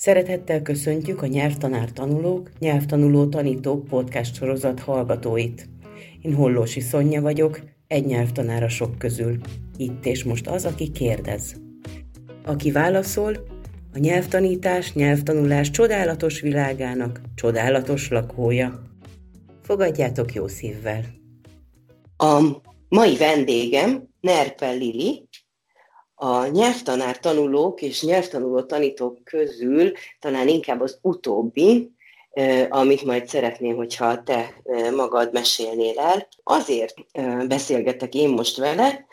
Szeretettel köszöntjük a Nyelvtanár Tanulók, Nyelvtanuló Tanítók podcast sorozat hallgatóit. Én Hollósi Szonya vagyok, egy nyelvtanára sok közül. Itt és most az, aki kérdez. Aki válaszol, a nyelvtanítás, nyelvtanulás csodálatos világának csodálatos lakója. Fogadjátok jó szívvel! A mai vendégem Nerpel Lili, a nyelvtanár tanulók és nyelvtanuló tanítók közül talán inkább az utóbbi, amit majd szeretném, hogyha te magad mesélnél el. Azért beszélgetek én most vele,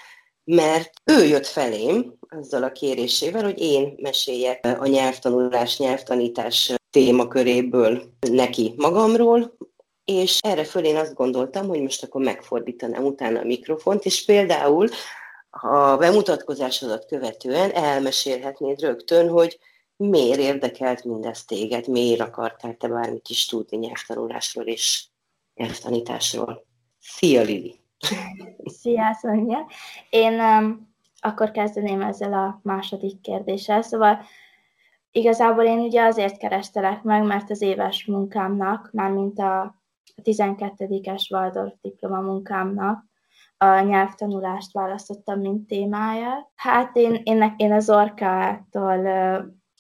mert ő jött felém azzal a kérésével, hogy én meséljek a nyelvtanulás, nyelvtanítás témaköréből neki magamról, és erre föl én azt gondoltam, hogy most akkor megfordítanám utána a mikrofont, és például a bemutatkozásodat követően elmesélhetnéd rögtön, hogy miért érdekelt mindezt téged, miért akartál te bármit is tudni nyelvtanulásról és nyelvtanításról. Szia, Lili! Szia, Szonya! Én um, akkor kezdeném ezzel a második kérdéssel. Szóval igazából én ugye azért kerestelek meg, mert az éves munkámnak, mármint a 12-es Waldorf diploma munkámnak a nyelvtanulást választottam, mint témáját. Hát én, én, én az orkától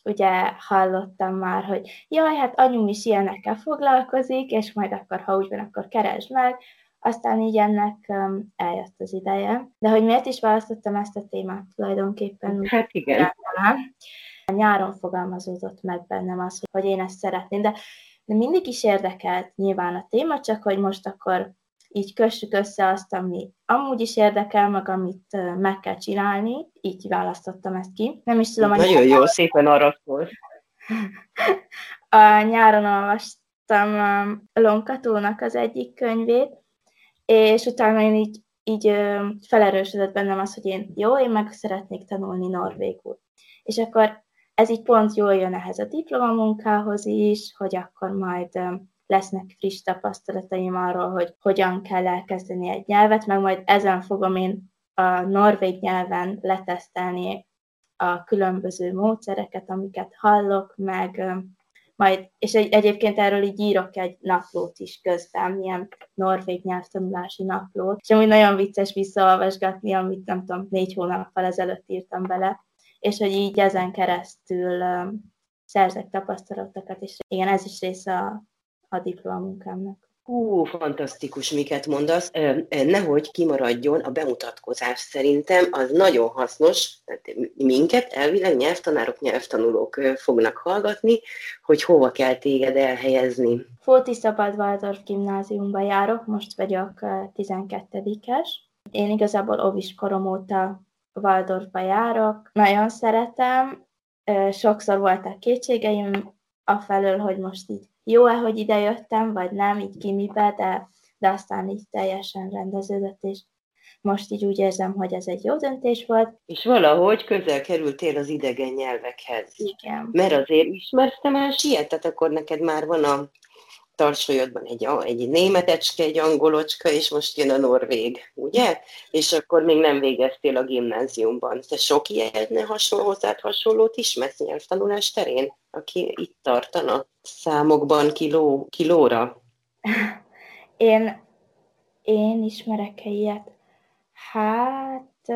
ugye hallottam már, hogy jaj, hát anyum is ilyenekkel foglalkozik, és majd akkor, ha úgy van, akkor keresd meg. Aztán így ennek eljött az ideje. De hogy miért is választottam ezt a témát tulajdonképpen? Hát igen. Nyáron fogalmazódott meg bennem az, hogy én ezt szeretném, de, de mindig is érdekelt nyilván a téma, csak hogy most akkor így kössük össze azt, ami amúgy is érdekel, meg amit meg kell csinálni, így választottam ezt ki. Nem is tudom, Nagyon jó, szépen arra A nyáron olvastam Lonkatónak az egyik könyvét, és utána én így, így felerősödött bennem az, hogy én jó, én meg szeretnék tanulni norvégul. És akkor ez így pont jól jön ehhez a diplomamunkához is, hogy akkor majd lesznek friss tapasztalataim arról, hogy hogyan kell elkezdeni egy nyelvet, meg majd ezen fogom én a norvég nyelven letesztelni a különböző módszereket, amiket hallok, meg majd, és egy, egyébként erről így írok egy naplót is közben, ilyen norvég nyelvtanulási naplót, és amúgy nagyon vicces visszaolvasgatni, amit nem tudom, négy hónappal ezelőtt írtam bele, és hogy így ezen keresztül um, szerzek tapasztalatokat, és igen, ez is része a a diplomunkámnak. Hú, fantasztikus, miket mondasz. Nehogy kimaradjon a bemutatkozás szerintem, az nagyon hasznos. Minket elvileg nyelvtanárok, nyelvtanulók fognak hallgatni, hogy hova kell téged elhelyezni. Fóti Szabad Waldorf gimnáziumba járok, most vagyok 12-es. Én igazából óvis korom óta Waldorfba járok. Nagyon szeretem. Sokszor voltak kétségeim afelől, hogy most így jó-e, hogy ide jöttem, vagy nem, így kimibe, de, de aztán így teljesen rendeződött, és most így úgy érzem, hogy ez egy jó döntés volt. És valahogy közel kerültél az idegen nyelvekhez. Igen. Mert azért ismersz te más ilyet? Tehát akkor neked már van a tarsolyodban egy, egy németecske, egy angolocska, és most jön a norvég, ugye? És akkor még nem végeztél a gimnáziumban. Te sok ilyen hasonló, hozzád hasonlót ismersz nyelvtanulás terén, aki itt tartana számokban kiló, kilóra? Én, én ismerek-e ilyet? Hát,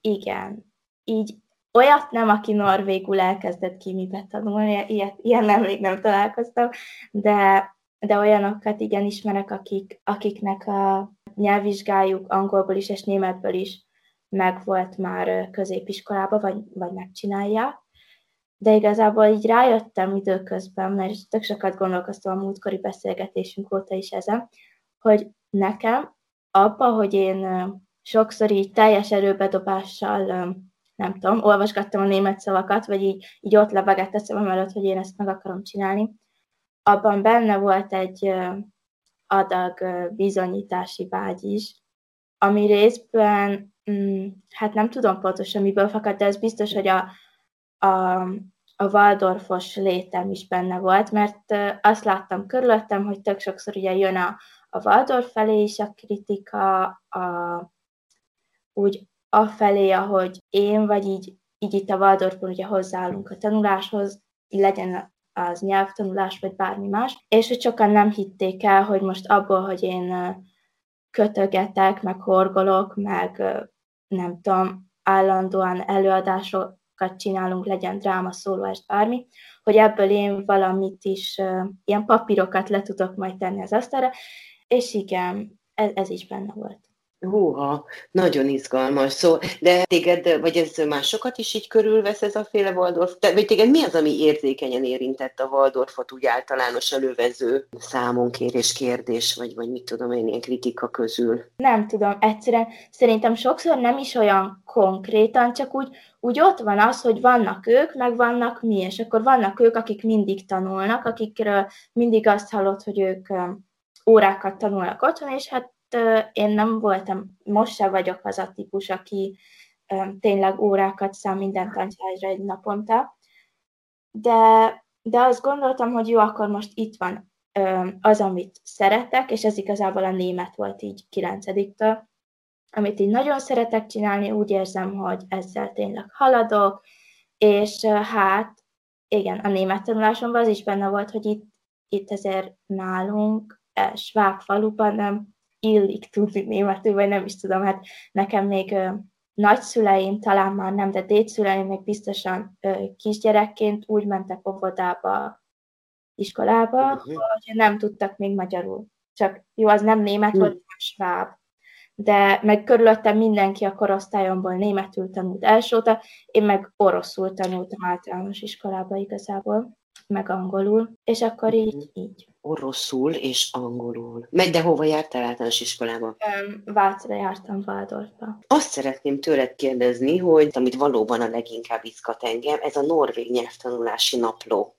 igen. Így olyat nem, aki norvégul elkezdett kimibe tanulni, ilyet, ilyen nem még nem találkoztam, de de olyanokat igen ismerek, akik, akiknek a nyelvvizsgájuk angolból is és németből is megvolt már középiskolában, vagy, vagy megcsinálják. De igazából így rájöttem időközben, mert tök sokat gondolkoztam a múltkori beszélgetésünk óta is ezen, hogy nekem abba, hogy én sokszor így teljes erőbedobással, nem tudom, olvasgattam a német szavakat, vagy így, így ott lebegett a szemem előtt, hogy én ezt meg akarom csinálni, abban benne volt egy adag bizonyítási vágy is, ami részben, mm, hát nem tudom pontosan miből fakad, de ez biztos, hogy a, a, a Waldorfos létem is benne volt, mert azt láttam körülöttem, hogy tök sokszor ugye jön a, a Waldorf felé is a kritika, a, úgy afelé, ahogy én, vagy így, így itt a Waldorfban ugye hozzáállunk a tanuláshoz, legyen az nyelvtanulás, vagy bármi más, és hogy sokan nem hitték el, hogy most abból, hogy én kötögetek, meg horgolok, meg nem tudom, állandóan előadásokat csinálunk, legyen dráma, szólóest, bármi, hogy ebből én valamit is, ilyen papírokat le tudok majd tenni az asztalra, és igen, ez, ez is benne volt. Húha, nagyon izgalmas szó. De téged, vagy ez másokat is így körülvesz ez a féle Waldorf? Te, vagy téged mi az, ami érzékenyen érintett a Waldorfot úgy általános elővező számonkérés kérdés, vagy, vagy mit tudom én, ilyen kritika közül? Nem tudom, egyszerűen szerintem sokszor nem is olyan konkrétan, csak úgy, úgy ott van az, hogy vannak ők, meg vannak mi, és akkor vannak ők, akik mindig tanulnak, akikről mindig azt hallott, hogy ők órákat tanulnak otthon, és hát én nem voltam, most sem vagyok az a típus, aki tényleg órákat szám minden tantárgyra egy naponta, de, de azt gondoltam, hogy jó, akkor most itt van az, amit szeretek, és ez igazából a német volt így kilencediktől, amit így nagyon szeretek csinálni, úgy érzem, hogy ezzel tényleg haladok, és hát igen, a német tanulásomban az is benne volt, hogy itt, itt ezért nálunk, e, Sváb faluban nem illik tudni németül, vagy nem is tudom, hát nekem még ö, nagyszüleim, talán már nem, de dédszüleim még biztosan ö, kisgyerekként úgy mentek óvodába, iskolába, uh-huh. hogy nem tudtak még magyarul. Csak jó, az nem német uh-huh. volt, nem sváb. De meg körülöttem mindenki a korosztályomból németül tanult elsőta, én meg oroszul tanultam általános iskolába igazából, meg angolul, és akkor így, uh-huh. így oroszul és angolul. Megy, de hova jártál általános iskolába? Vácra jártam, Valdorfba. Azt szeretném tőled kérdezni, hogy amit valóban a leginkább izgat engem, ez a norvég nyelvtanulási napló.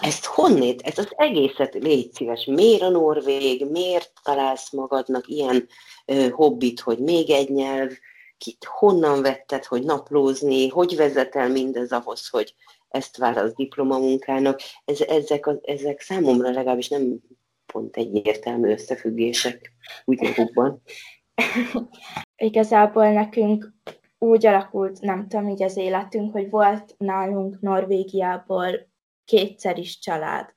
Ezt honnét, ez az egészet légy szíves. Miért a norvég, miért találsz magadnak ilyen ö, hobbit, hogy még egy nyelv, kit, honnan vetted, hogy naplózni, hogy vezetel mindez ahhoz, hogy ezt válasz diplomamunkának. Ez, ezek, a, ezek számomra legalábbis nem pont egyértelmű összefüggések úgy magukban. Igazából nekünk úgy alakult, nem tudom, így az életünk, hogy volt nálunk Norvégiából kétszer is család.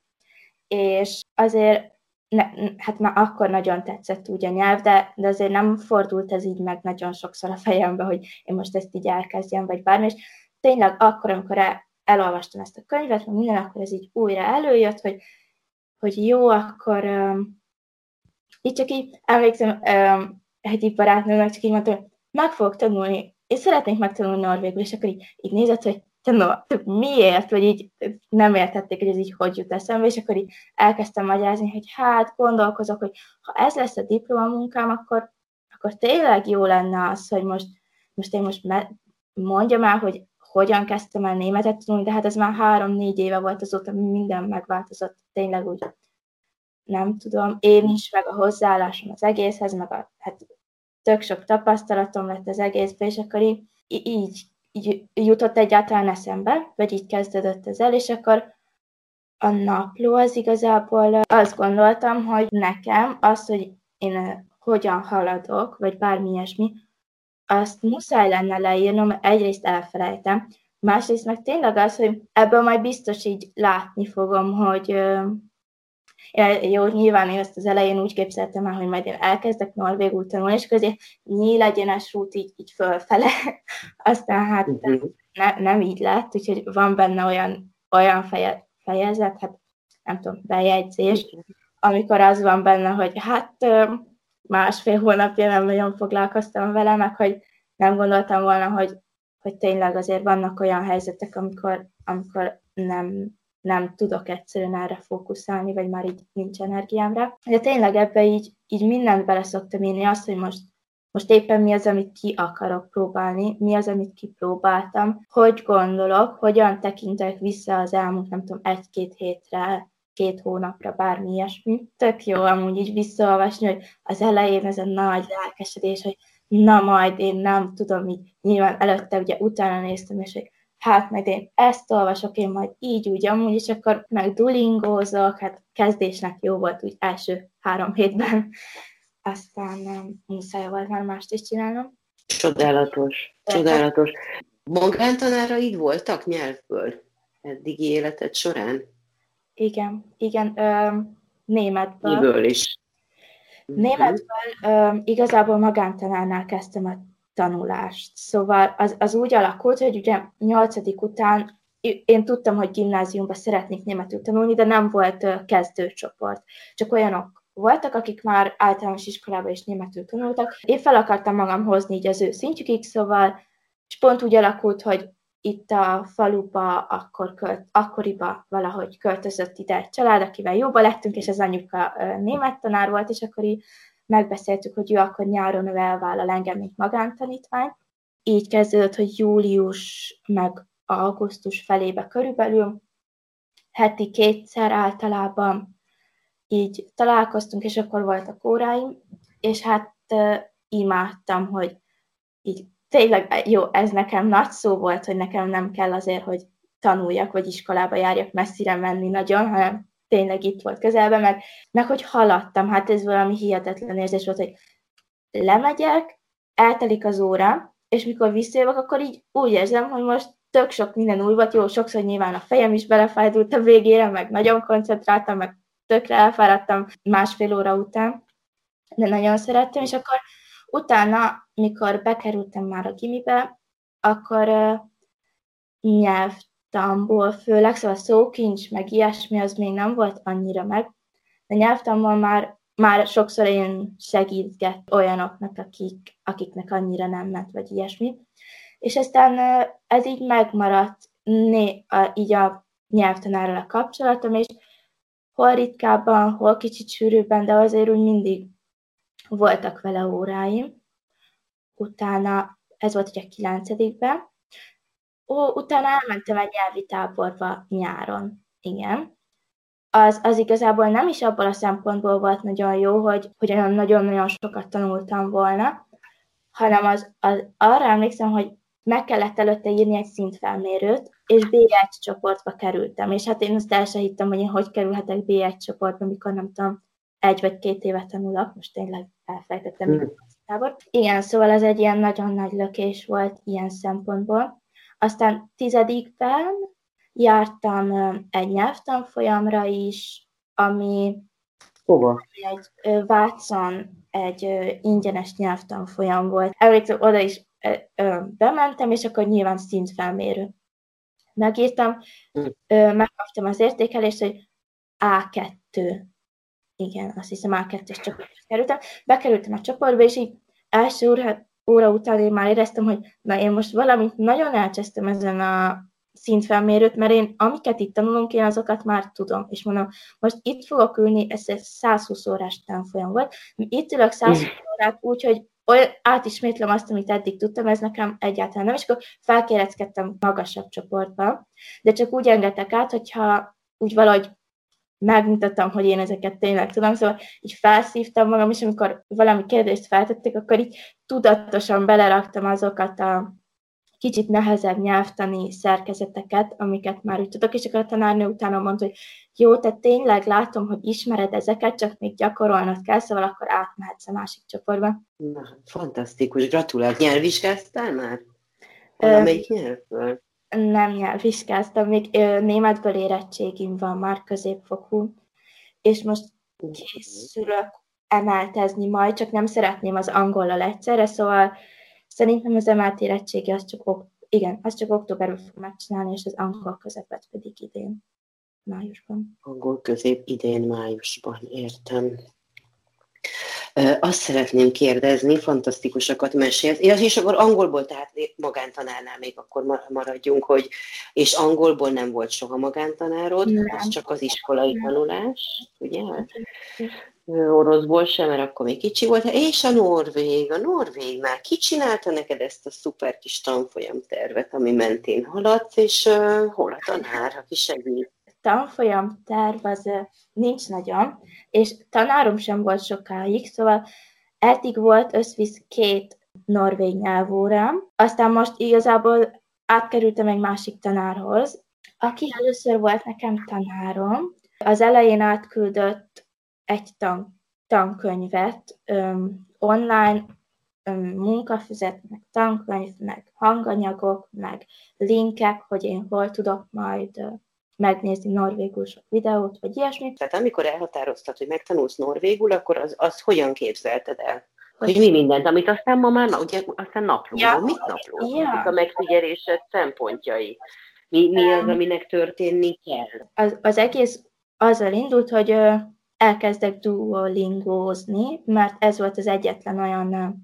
És azért, ne, hát már akkor nagyon tetszett úgy a nyelv, de, de azért nem fordult ez így meg nagyon sokszor a fejembe, hogy én most ezt így elkezdjem, vagy bármi, és tényleg akkor, amikor elolvastam ezt a könyvet, meg minden, akkor ez így újra előjött, hogy, hogy jó, akkor um, így csak így emlékszem, um, egyik barátnőnek csak így mondtam, hogy meg fogok tanulni, és szeretnék megtanulni norvégul, és akkor így, így nézett, hogy te no, miért, vagy így nem értették, hogy ez így hogy jut eszembe, és akkor így elkezdtem magyarázni, hogy hát gondolkozok, hogy ha ez lesz a diplomamunkám, akkor, akkor tényleg jó lenne az, hogy most, most én most me- mondjam el, hogy hogyan kezdtem el németet tanulni, de hát ez már három-négy éve volt azóta, minden megváltozott, tényleg úgy nem tudom, én is, meg a hozzáállásom az egészhez, meg a, hát tök sok tapasztalatom lett az egészben, és akkor így, így, így jutott egyáltalán eszembe, vagy így kezdődött ez el, és akkor a napló az igazából azt gondoltam, hogy nekem az, hogy én hogyan haladok, vagy bármi ilyesmi, azt muszáj lenne leírnom, egyrészt elfelejtem, másrészt meg tényleg az, hogy ebből majd biztos így látni fogom, hogy jó, nyilván én ezt az elején úgy képzeltem el, hogy majd én elkezdek norvégul tanulni, és közé nyílegyenes út így, így fölfele. Aztán hát uh-huh. ne, nem így lett, úgyhogy van benne olyan, olyan feje, fejezet, hát nem tudom, bejegyzés, amikor az van benne, hogy hát másfél hónapja nem nagyon foglalkoztam vele, meg hogy nem gondoltam volna, hogy, hogy tényleg azért vannak olyan helyzetek, amikor, amikor nem, nem tudok egyszerűen erre fókuszálni, vagy már így nincs energiámra. De tényleg ebbe így, így mindent bele szoktam írni, azt, hogy most most éppen mi az, amit ki akarok próbálni, mi az, amit kipróbáltam, hogy gondolok, hogyan tekintek vissza az elmúlt, nem tudom, egy-két hétre, két hónapra, bármi ilyesmi. Tök jó amúgy így visszaolvasni, hogy az elején ez a nagy lelkesedés, hogy na majd én nem tudom, így nyilván előtte ugye utána néztem, és hogy hát majd én ezt olvasok, én majd így, úgy, amúgy, és akkor meg dulingózok, hát kezdésnek jó volt úgy első három hétben, aztán nem muszáj volt már mást is csinálnom. Csodálatos, csodálatos. Magántanáraid voltak nyelvből? eddigi életed során? Igen, igen, ö, németből. Miből is? Németből ö, igazából magántanárnál kezdtem a tanulást. Szóval az, az úgy alakult, hogy ugye nyolcadik után én tudtam, hogy gimnáziumban szeretnék németül tanulni, de nem volt kezdőcsoport. Csak olyanok voltak, akik már általános iskolában is németül tanultak. Én fel akartam magam hozni így az ő szintjükig, szóval, és pont úgy alakult, hogy itt a faluba akkor költ, akkoriba valahogy költözött ide egy család, akivel jóba lettünk, és az anyuka német tanár volt, és akkor így megbeszéltük, hogy ő akkor nyáron ő elvállal engem, mint magántanítvány. Így kezdődött, hogy július meg augusztus felébe körülbelül, heti kétszer általában így találkoztunk, és akkor voltak óráim, és hát imádtam, hogy így tényleg jó, ez nekem nagy szó volt, hogy nekem nem kell azért, hogy tanuljak, vagy iskolába járjak messzire menni nagyon, hanem tényleg itt volt közelben, meg, meg hogy haladtam, hát ez valami hihetetlen érzés volt, hogy lemegyek, eltelik az óra, és mikor visszajövök, akkor így úgy érzem, hogy most tök sok minden új volt, jó, sokszor nyilván a fejem is belefájdult a végére, meg nagyon koncentráltam, meg tökre elfáradtam másfél óra után, de nagyon szerettem, és akkor utána, mikor bekerültem már a gimibe, akkor uh, nyelvtamból főleg, szóval szókincs, meg ilyesmi, az még nem volt annyira meg, de nyelvtamból már, már sokszor én segítget olyanoknak, akik, akiknek annyira nem ment, vagy ilyesmi. És aztán ez így megmaradt né, a, így a nyelvtanárral a kapcsolatom, és hol ritkábban, hol kicsit sűrűbben, de azért úgy mindig voltak vele óráim. Utána, ez volt ugye a kilencedikben, Ó, utána elmentem egy nyelvi táborba nyáron, igen. Az, az igazából nem is abból a szempontból volt nagyon jó, hogy, hogy olyan nagyon-nagyon sokat tanultam volna, hanem az, az, arra emlékszem, hogy meg kellett előtte írni egy szintfelmérőt, és B1 csoportba kerültem. És hát én azt el sem hittem, hogy én hogy kerülhetek B1 csoportba, mikor nem tudom, egy vagy két évet tanulok, most tényleg elfelejtettem tábor. Igen, szóval ez egy ilyen nagyon nagy lökés volt ilyen szempontból. Aztán tizedikben jártam egy nyelvtanfolyamra is, ami Hova? egy Watson, egy ingyenes nyelvtanfolyam volt. Emlékszem, oda is bementem, és akkor nyilván szintfelmérő. Megírtam, hm. megkaptam az értékelést, hogy A2. Igen, azt hiszem A2-es csoportba kerültem. Bekerültem a csoportba, és így első óra, óra után én már éreztem, hogy na én most valamit nagyon elcsesztem ezen a szintfelmérőt, mert én amiket itt tanulunk, én azokat már tudom. És mondom, most itt fogok ülni, ez egy 120 órás tanfolyam volt, itt ülök 120 hm. órát úgy, hogy átismétlem azt, amit eddig tudtam, ez nekem egyáltalán nem, és akkor felkéreckedtem magasabb csoportba, de csak úgy engedtek át, hogyha úgy valahogy megmutattam, hogy én ezeket tényleg tudom, szóval így felszívtam magam, és amikor valami kérdést feltettek, akkor így tudatosan beleraktam azokat a kicsit nehezebb nyelvtani szerkezeteket, amiket már úgy tudok, és akkor a tanárnő utána mondta, hogy jó, te tényleg látom, hogy ismered ezeket, csak még gyakorolnod kell, szóval akkor átmehetsz a másik csoportba. Na, fantasztikus, gratulálok. Nyelvvizsgáztál már? Valamelyik nyelvből? Nem nyelvvizsgáztam, még németből érettségim van már középfokú, és most készülök emeltezni majd, csak nem szeretném az angollal egyszerre, szóval Szerintem az emelt érettségi az csak, igen, az csak októberben fog megcsinálni, és az angol közepet pedig idén, májusban. Angol közép idén, májusban, értem. Azt szeretném kérdezni, fantasztikusakat mesélt. És akkor angolból, tehát magántanárnál még akkor maradjunk, hogy és angolból nem volt soha magántanárod, nem. az csak az iskolai tanulás, ugye? oroszból sem, mert akkor még kicsi volt, és a Norvég, a Norvég már kicsinálta neked ezt a szuper kis tanfolyam tervet, ami mentén haladsz, és uh, hol a tanár, aki segít? Tanfolyam terv az nincs nagyon, és tanárom sem volt sokáig, szóval eddig volt összvisz két norvég nyelvórám, aztán most igazából átkerültem egy másik tanárhoz, aki először volt nekem tanárom. Az elején átküldött egy tan, tankönyvet um, online, munkafüzet, meg tankönyv, meg hanganyagok, meg linkek, hogy én hol tudok majd megnézni norvégul sok videót, vagy ilyesmit. Tehát amikor elhatároztad, hogy megtanulsz norvégul, akkor az, az hogyan képzelted el? Hogy mi mindent, amit aztán ma már, ugye aztán naplózol. Ja. Mit naplózol? Ja. A megfigyelésed szempontjai. Mi, mi az, aminek történni kell? Az, az egész azzal indult, hogy elkezdek duolingózni, mert ez volt az egyetlen olyan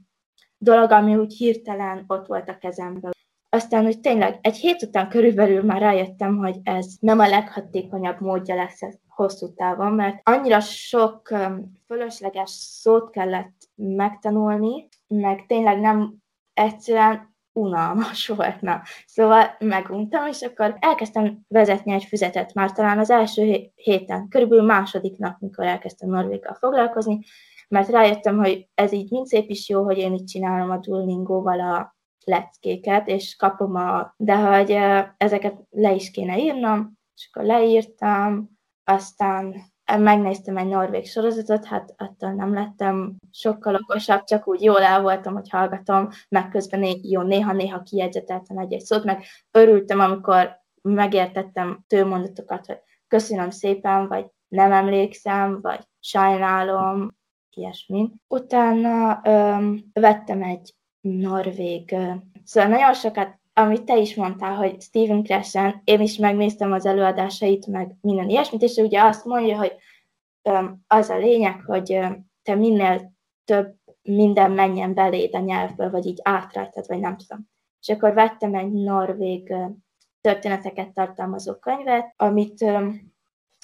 dolog, ami úgy hirtelen ott volt a kezemben. Aztán, hogy tényleg egy hét után körülbelül már rájöttem, hogy ez nem a leghatékonyabb módja lesz hosszú távon, mert annyira sok fölösleges szót kellett megtanulni, meg tényleg nem egyszerűen unalmas volt. Na. Szóval meguntam, és akkor elkezdtem vezetni egy füzetet már talán az első héten, körülbelül második nap, mikor elkezdtem Norvéggal foglalkozni, mert rájöttem, hogy ez így mind szép is jó, hogy én így csinálom a Duolingo-val a leckéket, és kapom a... De hogy ezeket le is kéne írnom, és akkor leírtam, aztán megnéztem egy norvég sorozatot, hát attól nem lettem sokkal okosabb, csak úgy jól el voltam, hogy hallgatom, meg közben jó, néha-néha kijegyzeteltem egy-egy szót, meg örültem, amikor megértettem tőmondatokat, hogy köszönöm szépen, vagy nem emlékszem, vagy sajnálom, ilyesmi. Utána öm, vettem egy norvég, szóval nagyon sokat amit te is mondtál, hogy Steven Krashen, én is megnéztem az előadásait, meg minden ilyesmit, és ugye azt mondja, hogy az a lényeg, hogy te minél több minden menjen beléd a nyelvből, vagy így átrajtad, vagy nem tudom. És akkor vettem egy norvég történeteket tartalmazó könyvet, amit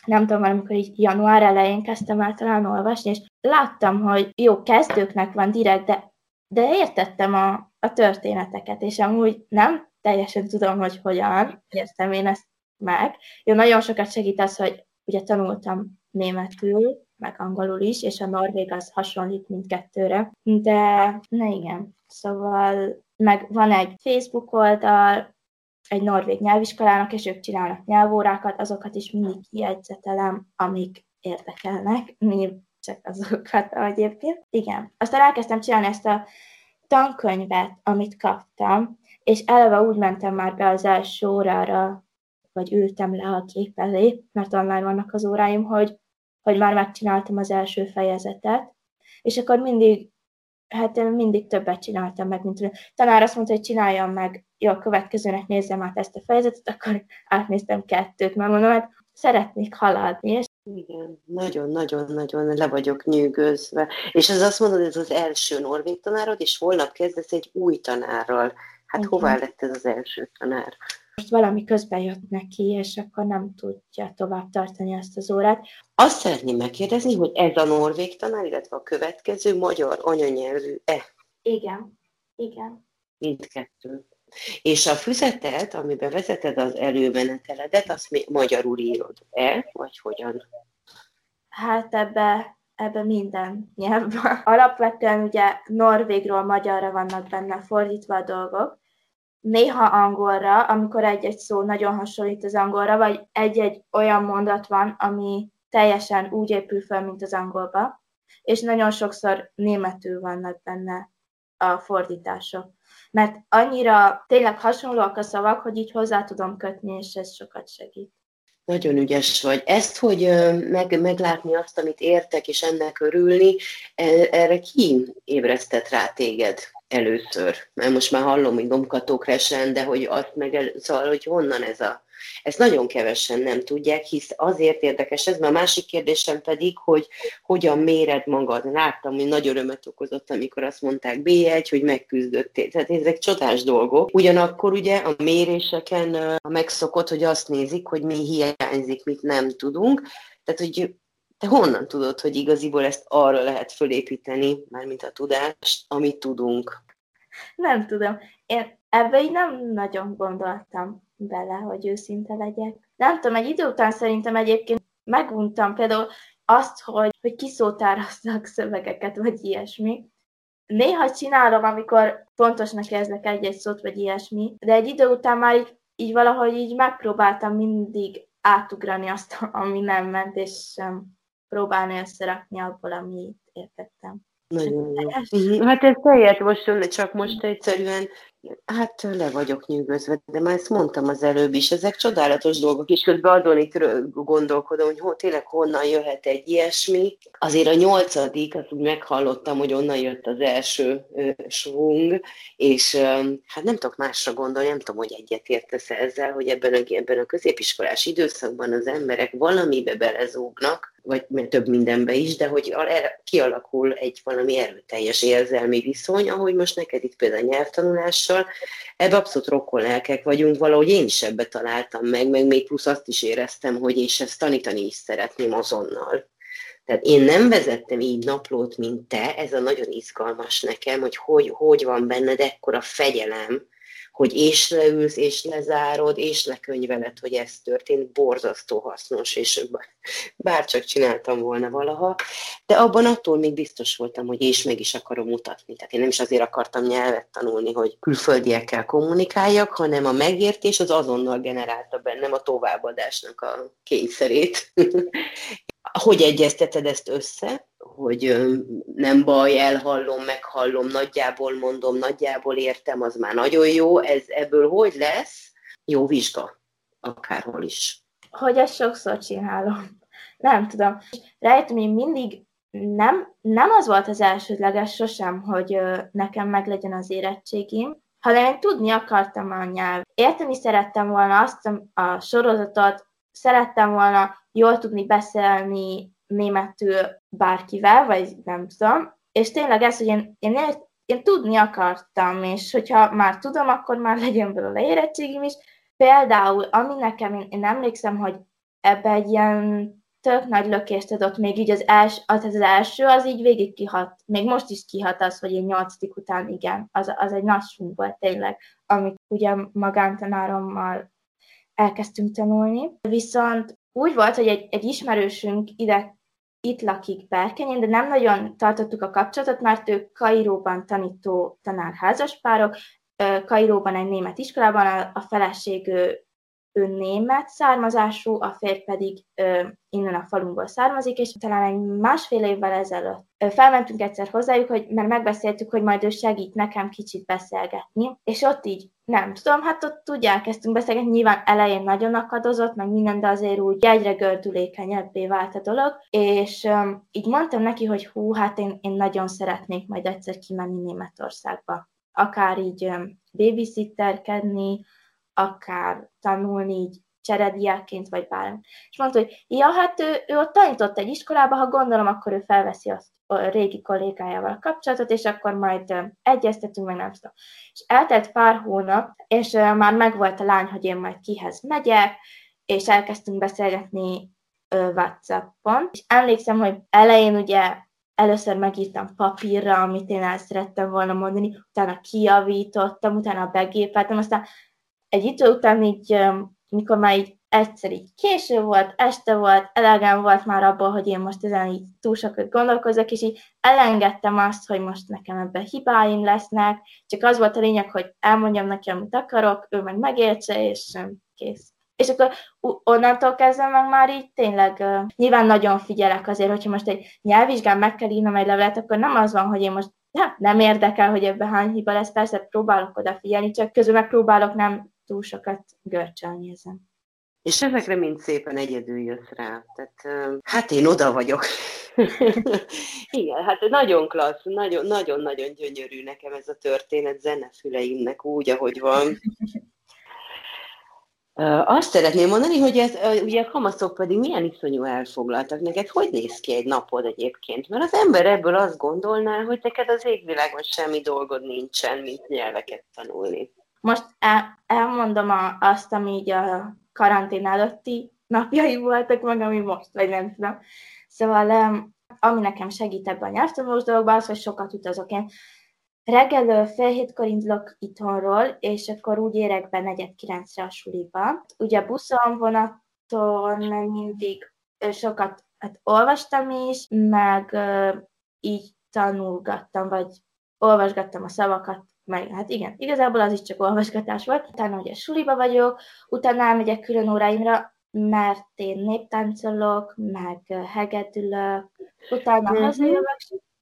nem tudom, amikor így január elején kezdtem el talán olvasni, és láttam, hogy jó, kezdőknek van direkt, de, de értettem a, a történeteket, és amúgy nem teljesen tudom, hogy hogyan értem én ezt meg. Jó, nagyon sokat segít az, hogy ugye tanultam németül, meg angolul is, és a norvég az hasonlít mindkettőre. De, na igen, szóval meg van egy Facebook oldal, egy norvég nyelviskolának, és ők csinálnak nyelvórákat, azokat is mindig kiegyzetelem, amik érdekelnek, mi csak azokat egyébként. Igen. Aztán elkezdtem csinálni ezt a tankönyvet, amit kaptam, és eleve úgy mentem már be az első órára, vagy ültem le a kép elé, mert online vannak az óráim, hogy, hogy már megcsináltam az első fejezetet, és akkor mindig, hát én mindig többet csináltam meg, mint tanár azt mondta, hogy csináljam meg, jó, a következőnek nézzem át ezt a fejezetet, akkor átnéztem kettőt, mert mondom, hát szeretnék haladni, és igen, nagyon-nagyon-nagyon le vagyok nyűgözve. És ez azt mondod, ez az első norvég tanárod, és holnap kezdesz egy új tanárral. Hát Igen. hová lett ez az első tanár? Most valami közben jött neki, és akkor nem tudja tovább tartani ezt az órát. Azt szeretném megkérdezni, hogy ez a norvég tanár, illetve a következő magyar anyanyelvű-e? Igen, igen. Mindkettő. És a füzetet, amiben vezeted az előmeneteledet, azt még magyarul írod-e, vagy hogyan? Hát ebbe, ebbe minden nyelvben. Alapvetően ugye norvégról magyarra vannak benne fordítva a dolgok, néha angolra, amikor egy-egy szó nagyon hasonlít az angolra, vagy egy-egy olyan mondat van, ami teljesen úgy épül fel, mint az angolba, és nagyon sokszor németül vannak benne a fordítások. Mert annyira tényleg hasonlóak a szavak, hogy így hozzá tudom kötni, és ez sokat segít. Nagyon ügyes vagy. Ezt, hogy meg, meglátni azt, amit értek, és ennek örülni, e, erre ki ébresztett rá téged először? Mert most már hallom, hogy domkatók resen, de hogy azt meg, el, szóval, hogy honnan ez a ezt nagyon kevesen nem tudják, hisz azért érdekes ez, mert a másik kérdésem pedig, hogy hogyan méred magad. Láttam, hogy nagy örömet okozott, amikor azt mondták B1, hogy megküzdöttél. Tehát ezek csodás dolgok. Ugyanakkor ugye a méréseken megszokott, hogy azt nézik, hogy mi hiányzik, mit nem tudunk. Tehát, hogy te honnan tudod, hogy igaziból ezt arra lehet fölépíteni, mármint a tudást, amit tudunk? Nem tudom. Én ebbe így nem nagyon gondoltam bele, hogy őszinte legyek. Nem tudom, egy idő után szerintem egyébként meguntam például azt, hogy, hogy kiszótároznak szövegeket, vagy ilyesmi. Néha csinálom, amikor fontosnak érzek egy-egy szót, vagy ilyesmi, de egy idő után már így, így valahogy így megpróbáltam mindig átugrani azt, ami nem ment, és sem próbálni összerakni abból, amit értettem. Nagyon jó. Mhm. Hát ez teljesen most, csak most egyszerűen Hát le vagyok nyűgözve, de már ezt mondtam az előbb is, ezek csodálatos dolgok, és közben azon itt gondolkodom, hogy ho, tényleg honnan jöhet egy ilyesmi. Azért a nyolcadik, azt úgy meghallottam, hogy onnan jött az első ö, svung, és ö, hát nem tudok másra gondolni, nem tudom, hogy egyet értesz ezzel, hogy ebben a, ebben a középiskolás időszakban az emberek valamibe belezúgnak, vagy több mindenbe is, de hogy kialakul egy valami erőteljes érzelmi viszony, ahogy most neked itt például nyelvtanulással, ebbe abszolút rokkolelkek vagyunk, valahogy én is ebbe találtam meg, meg még plusz azt is éreztem, hogy és ezt tanítani is szeretném azonnal. Tehát én nem vezettem így naplót, mint te, ez a nagyon izgalmas nekem, hogy hogy, hogy van benned ekkora fegyelem, hogy és leülsz, és lezárod, és lekönyveled, hogy ez történt, borzasztó hasznos, és bárcsak csináltam volna valaha, de abban attól még biztos voltam, hogy és meg is akarom mutatni. Tehát én nem is azért akartam nyelvet tanulni, hogy külföldiekkel kommunikáljak, hanem a megértés az azonnal generálta bennem a továbbadásnak a kényszerét. hogy egyezteted ezt össze, hogy nem baj, elhallom, meghallom, nagyjából mondom, nagyjából értem, az már nagyon jó, ez ebből hogy lesz? Jó vizsga, akárhol is. Hogy ezt sokszor csinálom. Nem tudom. Rájöttem, én mindig nem, nem az volt az elsődleges sosem, hogy nekem meglegyen az érettségim, hanem én tudni akartam a nyelv. Érteni szerettem volna azt a sorozatot, szerettem volna jól tudni beszélni németül bárkivel, vagy nem tudom, és tényleg ez, hogy én, én, én tudni akartam, és hogyha már tudom, akkor már legyen belőle érettségim is. Például, ami nekem, én, én emlékszem, hogy ebbe egy ilyen tök nagy lökést adott, még így az, els, az, az első, az így végig kihat, még most is kihat az, hogy én nyolcadik után igen, az, az egy nagy volt tényleg, amit ugye magántanárommal elkezdtünk tanulni. Viszont úgy volt, hogy egy, egy ismerősünk ide itt lakik Berkenyén, de nem nagyon tartottuk a kapcsolatot, mert ők Kairóban tanító tanárházaspárok, Kairóban egy német iskolában, a, a feleség ő, német származású, a férj pedig ö, innen a falunkból származik, és talán egy másfél évvel ezelőtt ö, felmentünk egyszer hozzájuk, hogy, mert megbeszéltük, hogy majd ő segít nekem kicsit beszélgetni, és ott így nem tudom, hát ott úgy elkezdtünk beszélgetni, nyilván elején nagyon akadozott, meg minden, de azért úgy egyre gördülékenyebbé vált a dolog, és um, így mondtam neki, hogy hú, hát én, én nagyon szeretnék majd egyszer kimenni Németországba. Akár így um, babysitterkedni, akár tanulni így cserediákként, vagy bármi. És mondta, hogy ja, hát ő, ő ott tanított egy iskolába, ha gondolom, akkor ő felveszi azt a régi kollégájával a kapcsolatot, és akkor majd egyeztetünk, meg nem tudom. És eltelt pár hónap, és már megvolt a lány, hogy én majd kihez megyek, és elkezdtünk beszélgetni WhatsAppon. És emlékszem, hogy elején ugye először megírtam papírra, amit én el szerettem volna mondani, utána kijavítottam, utána begépeltem, aztán egy idő után így, mikor már így egyszer így késő volt, este volt, elegem volt már abból, hogy én most ezen így túl sokat gondolkozok, és így elengedtem azt, hogy most nekem ebben hibáim lesznek, csak az volt a lényeg, hogy elmondjam neki, amit akarok, ő meg megértse, és kész. És akkor onnantól kezdve meg már így tényleg uh, nyilván nagyon figyelek azért, hogyha most egy nyelvvizsgán meg kell írnom egy levelet, akkor nem az van, hogy én most ja, nem érdekel, hogy ebben hány hiba lesz, persze próbálok odafigyelni, csak közül megpróbálok nem túl sokat görcsölni ezen. És ezekre mind szépen egyedül jössz rá. Tehát, hát én oda vagyok. Igen, hát nagyon klassz, nagyon-nagyon gyönyörű nekem ez a történet zenefüleimnek úgy, ahogy van. Azt szeretném mondani, hogy ez, ugye a kamaszok pedig milyen iszonyú elfoglaltak. Neked hogy néz ki egy napod egyébként? Mert az ember ebből azt gondolná, hogy neked az égvilágon semmi dolgod nincsen, mint nyelveket tanulni. Most el, elmondom a, azt, ami így a karantén előtti napjai voltak, meg ami most, vagy nem tudom. Szóval ami nekem segít ebben a nyelvtanulós dologban, az, hogy sokat utazok. Én reggel fél hétkor indulok itthonról, és akkor úgy érek be negyed kilencre a suliba. Ugye buszon, vonaton mindig sokat hát olvastam is, meg így tanulgattam, vagy olvasgattam a szavakat meg hát igen, igazából az is csak olvasgatás volt. Utána ugye suliba vagyok, utána elmegyek külön óráimra, mert én néptáncolok, meg hegedülök, utána mm-hmm. hazajövök,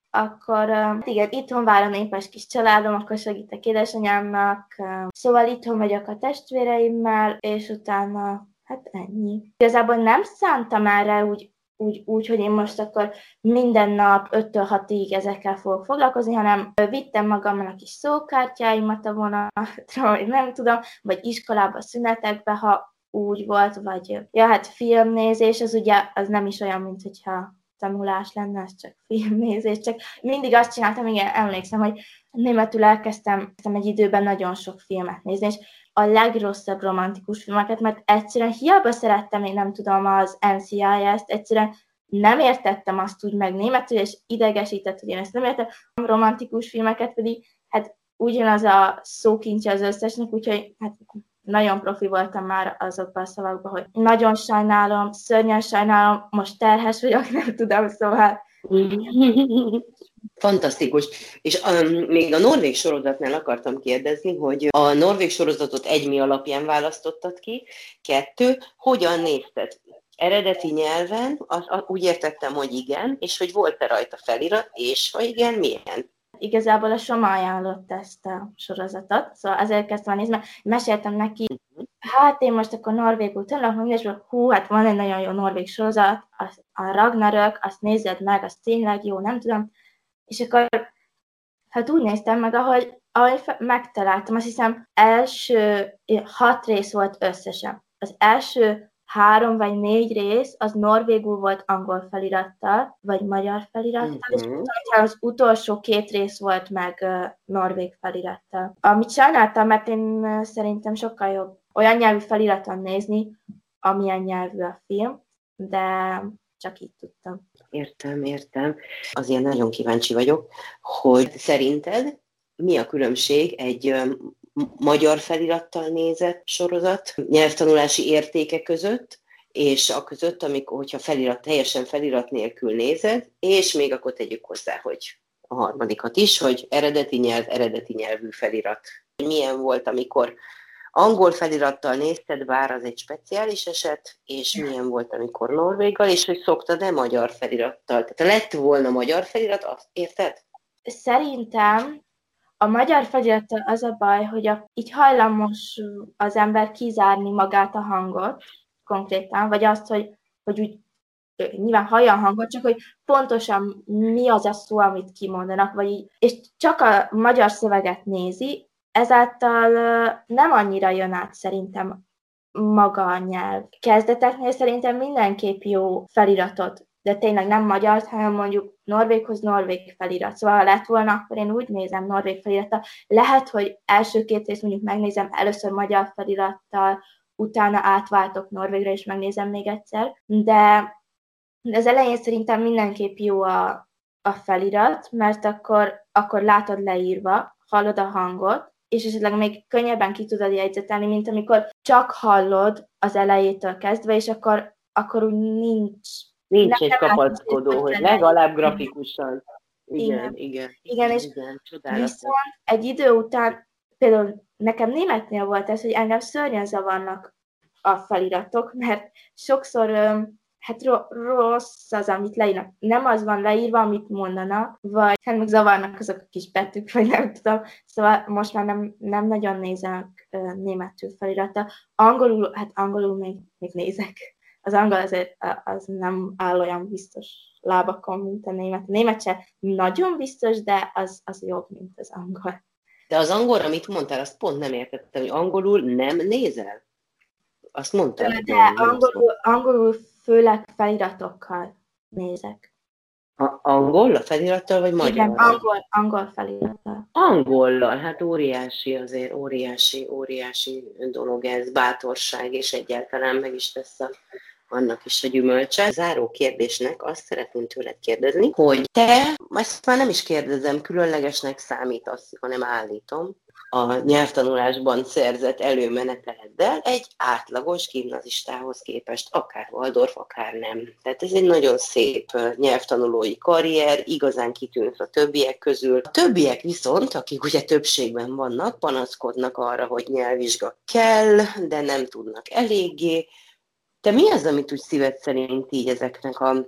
akkor uh, igen, itthon vár a népes kis családom, akkor segítek édesanyámnak, szóval itthon vagyok a testvéreimmel, és utána hát ennyi. Igazából nem szántam erre úgy úgy, úgy, hogy én most akkor minden nap 5-től 6-ig ezekkel fogok foglalkozni, hanem vittem magammal a kis szókártyáimat a vonatra, vagy nem tudom, vagy iskolába, szünetekbe, ha úgy volt, vagy ja, hát filmnézés, az ugye az nem is olyan, mint hogyha tanulás lenne, ez csak filmnézés, csak mindig azt csináltam, igen, emlékszem, hogy németül elkezdtem egy időben nagyon sok filmet nézni, és a legrosszabb romantikus filmeket, mert egyszerűen hiába szerettem, én nem tudom, az NCIS-t, egyszerűen nem értettem azt úgy meg németül, és idegesített, hogy én ezt nem értem. Romantikus filmeket pedig, hát ugyanaz a szókincse az összesnek, úgyhogy hát nagyon profi voltam már azokban a szavakban, hogy nagyon sajnálom, szörnyen sajnálom, most terhes vagyok, nem tudom, szóval Fantasztikus. És um, még a norvég sorozatnál akartam kérdezni, hogy a norvég sorozatot egy mi alapján választottad ki, kettő, hogyan nézted? Eredeti nyelven, az, az, úgy értettem, hogy igen, és hogy volt-e rajta felirat, és ha igen, milyen? Igazából a Soma ajánlott ezt a sorozatot, szóval azért kezdtem nézni, mert meséltem neki, uh-huh. hát én most akkor norvégul tanulok, és hú, hát van egy nagyon jó norvég sorozat, a Ragnarök, azt nézed meg, az tényleg jó, nem tudom, és akkor hát úgy néztem meg, ahogy, ahogy megtaláltam, azt hiszem első hat rész volt összesen. Az első három vagy négy rész, az norvégul volt angol felirattal, vagy magyar felirattal, uh-huh. és mhm. az utolsó két rész volt meg uh, norvég felirattal. Amit sajnáltam, mert én uh, szerintem sokkal jobb olyan nyelvű feliraton nézni, amilyen nyelvű a film, de csak így tudtam. Értem, értem. Azért nagyon kíváncsi vagyok, hogy szerinted mi a különbség egy magyar felirattal nézett sorozat nyelvtanulási értéke között, és a között, amikor, hogyha felirat, teljesen felirat nélkül nézed, és még akkor tegyük hozzá, hogy a harmadikat is, hogy eredeti nyelv, eredeti nyelvű felirat. Milyen volt, amikor angol felirattal nézted, bár az egy speciális eset, és milyen volt, amikor norvéggal, és hogy szoktad-e magyar felirattal? Tehát lett volna magyar felirat, azt érted? Szerintem a magyar felirattal az a baj, hogy a, így hajlamos az ember kizárni magát a hangot konkrétan, vagy azt, hogy, hogy úgy nyilván hallja a hangot, csak hogy pontosan mi az a szó, amit kimondanak, vagy így, és csak a magyar szöveget nézi, ezáltal nem annyira jön át szerintem maga a nyelv. Kezdeteknél szerintem mindenképp jó feliratot, de tényleg nem magyar, hanem mondjuk norvéghoz norvég felirat. Szóval ha lett volna, akkor én úgy nézem norvég felirata. Lehet, hogy első két részt mondjuk megnézem először magyar felirattal, utána átváltok norvégre, és megnézem még egyszer, de az elején szerintem mindenképp jó a, a felirat, mert akkor, akkor látod leírva, hallod a hangot, és esetleg még könnyebben ki tudod jegyzetelni, mint amikor csak hallod az elejétől kezdve, és akkor, akkor úgy nincs. Nincs egy kapaszkodó, hogy legalább grafikusan. Igen, igen. Igen, igen és igen, viszont egy idő után, például nekem németnél volt ez, hogy engem szörnyen zavarnak a feliratok, mert sokszor hát rossz az, amit leírnak. Nem az van leírva, amit mondanak, vagy hát meg zavarnak azok a kis betűk, vagy nem tudom. Szóval most már nem, nem nagyon nézek uh, németül felirata. Angolul, hát angolul még, még nézek. Az angol azért az nem áll olyan biztos lábakon, mint a német. A német se nagyon biztos, de az, az jobb, mint az angol. De az angolra mit mondtál, azt pont nem értettem, hogy angolul nem nézel? Azt mondtad. De angolul, angolul főleg feliratokkal nézek. A, angol a felirattal, vagy magyar? Igen, angol, angol felirattal. Angollal, hát óriási azért, óriási, óriási dolog ez, bátorság, és egyáltalán meg is tesz a, annak is a gyümölcse. Záró kérdésnek azt szeretném tőled kérdezni, hogy te, ezt már nem is kérdezem, különlegesnek számítasz, hanem állítom, a nyelvtanulásban szerzett előmeneteleddel egy átlagos gimnazistához képest, akár Waldorf, akár nem. Tehát ez egy nagyon szép nyelvtanulói karrier, igazán kitűnsz a többiek közül. A többiek viszont, akik ugye többségben vannak, panaszkodnak arra, hogy nyelvvizsga kell, de nem tudnak eléggé. Te mi az, amit úgy szíved szerint így ezeknek a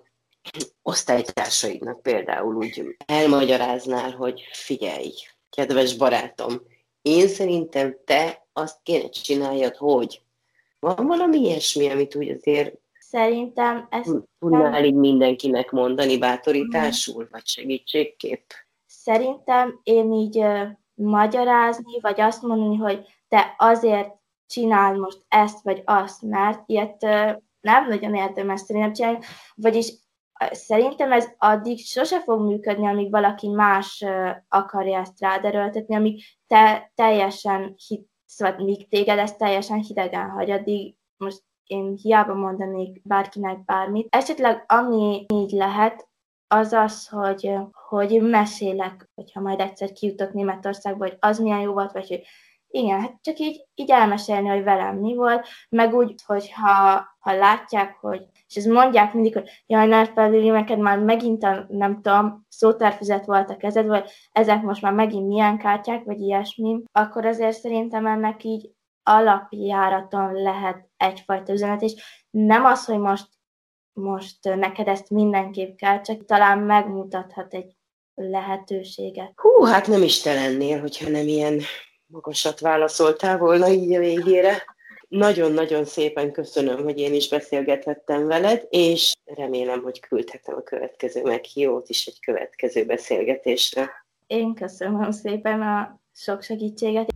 osztálytársaidnak például úgy elmagyaráznál, hogy figyelj, kedves barátom, én szerintem te azt kéne csináljad, hogy van valami ilyesmi, amit úgy azért Szerintem ezt tudnál így mindenkinek mondani bátorításul, vagy segítségképp? Szerintem én így magyarázni, vagy azt mondani, hogy te azért csinál most ezt vagy azt, mert ilyet nem nagyon érdemes szerintem csinálni, vagyis szerintem ez addig sose fog működni, amíg valaki más akarja ezt rád erőltetni, amíg te teljesen, hit, szóval míg téged ezt teljesen hidegen hagy, addig most én hiába mondanék bárkinek bármit. Esetleg ami így lehet, az az, hogy, hogy mesélek, hogyha majd egyszer kijutok Németországba, hogy az milyen jó volt, vagy hogy igen, hát csak így, így elmesélni, hogy velem mi volt, meg úgy, hogyha ha látják, hogy, és ezt mondják mindig, hogy jaj, ne felüli, neked már megint a, nem tudom, szóterfüzet volt a kezed, vagy ezek most már megint milyen kártyák, vagy ilyesmi, akkor azért szerintem ennek így alapjáraton lehet egyfajta üzenet, és nem az, hogy most, most neked ezt mindenképp kell, csak talán megmutathat egy lehetőséget. Hú, hát nem is te lennél, hogyha nem ilyen magasat válaszoltál volna így a végére. Nagyon-nagyon szépen köszönöm, hogy én is beszélgethettem veled, és remélem, hogy küldhetem a következő meghívót is egy következő beszélgetésre. Én köszönöm szépen a sok segítséget.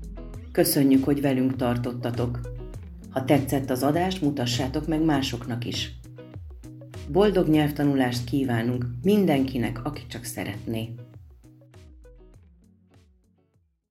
Köszönjük, hogy velünk tartottatok. Ha tetszett az adás, mutassátok meg másoknak is. Boldog nyelvtanulást kívánunk mindenkinek, aki csak szeretné.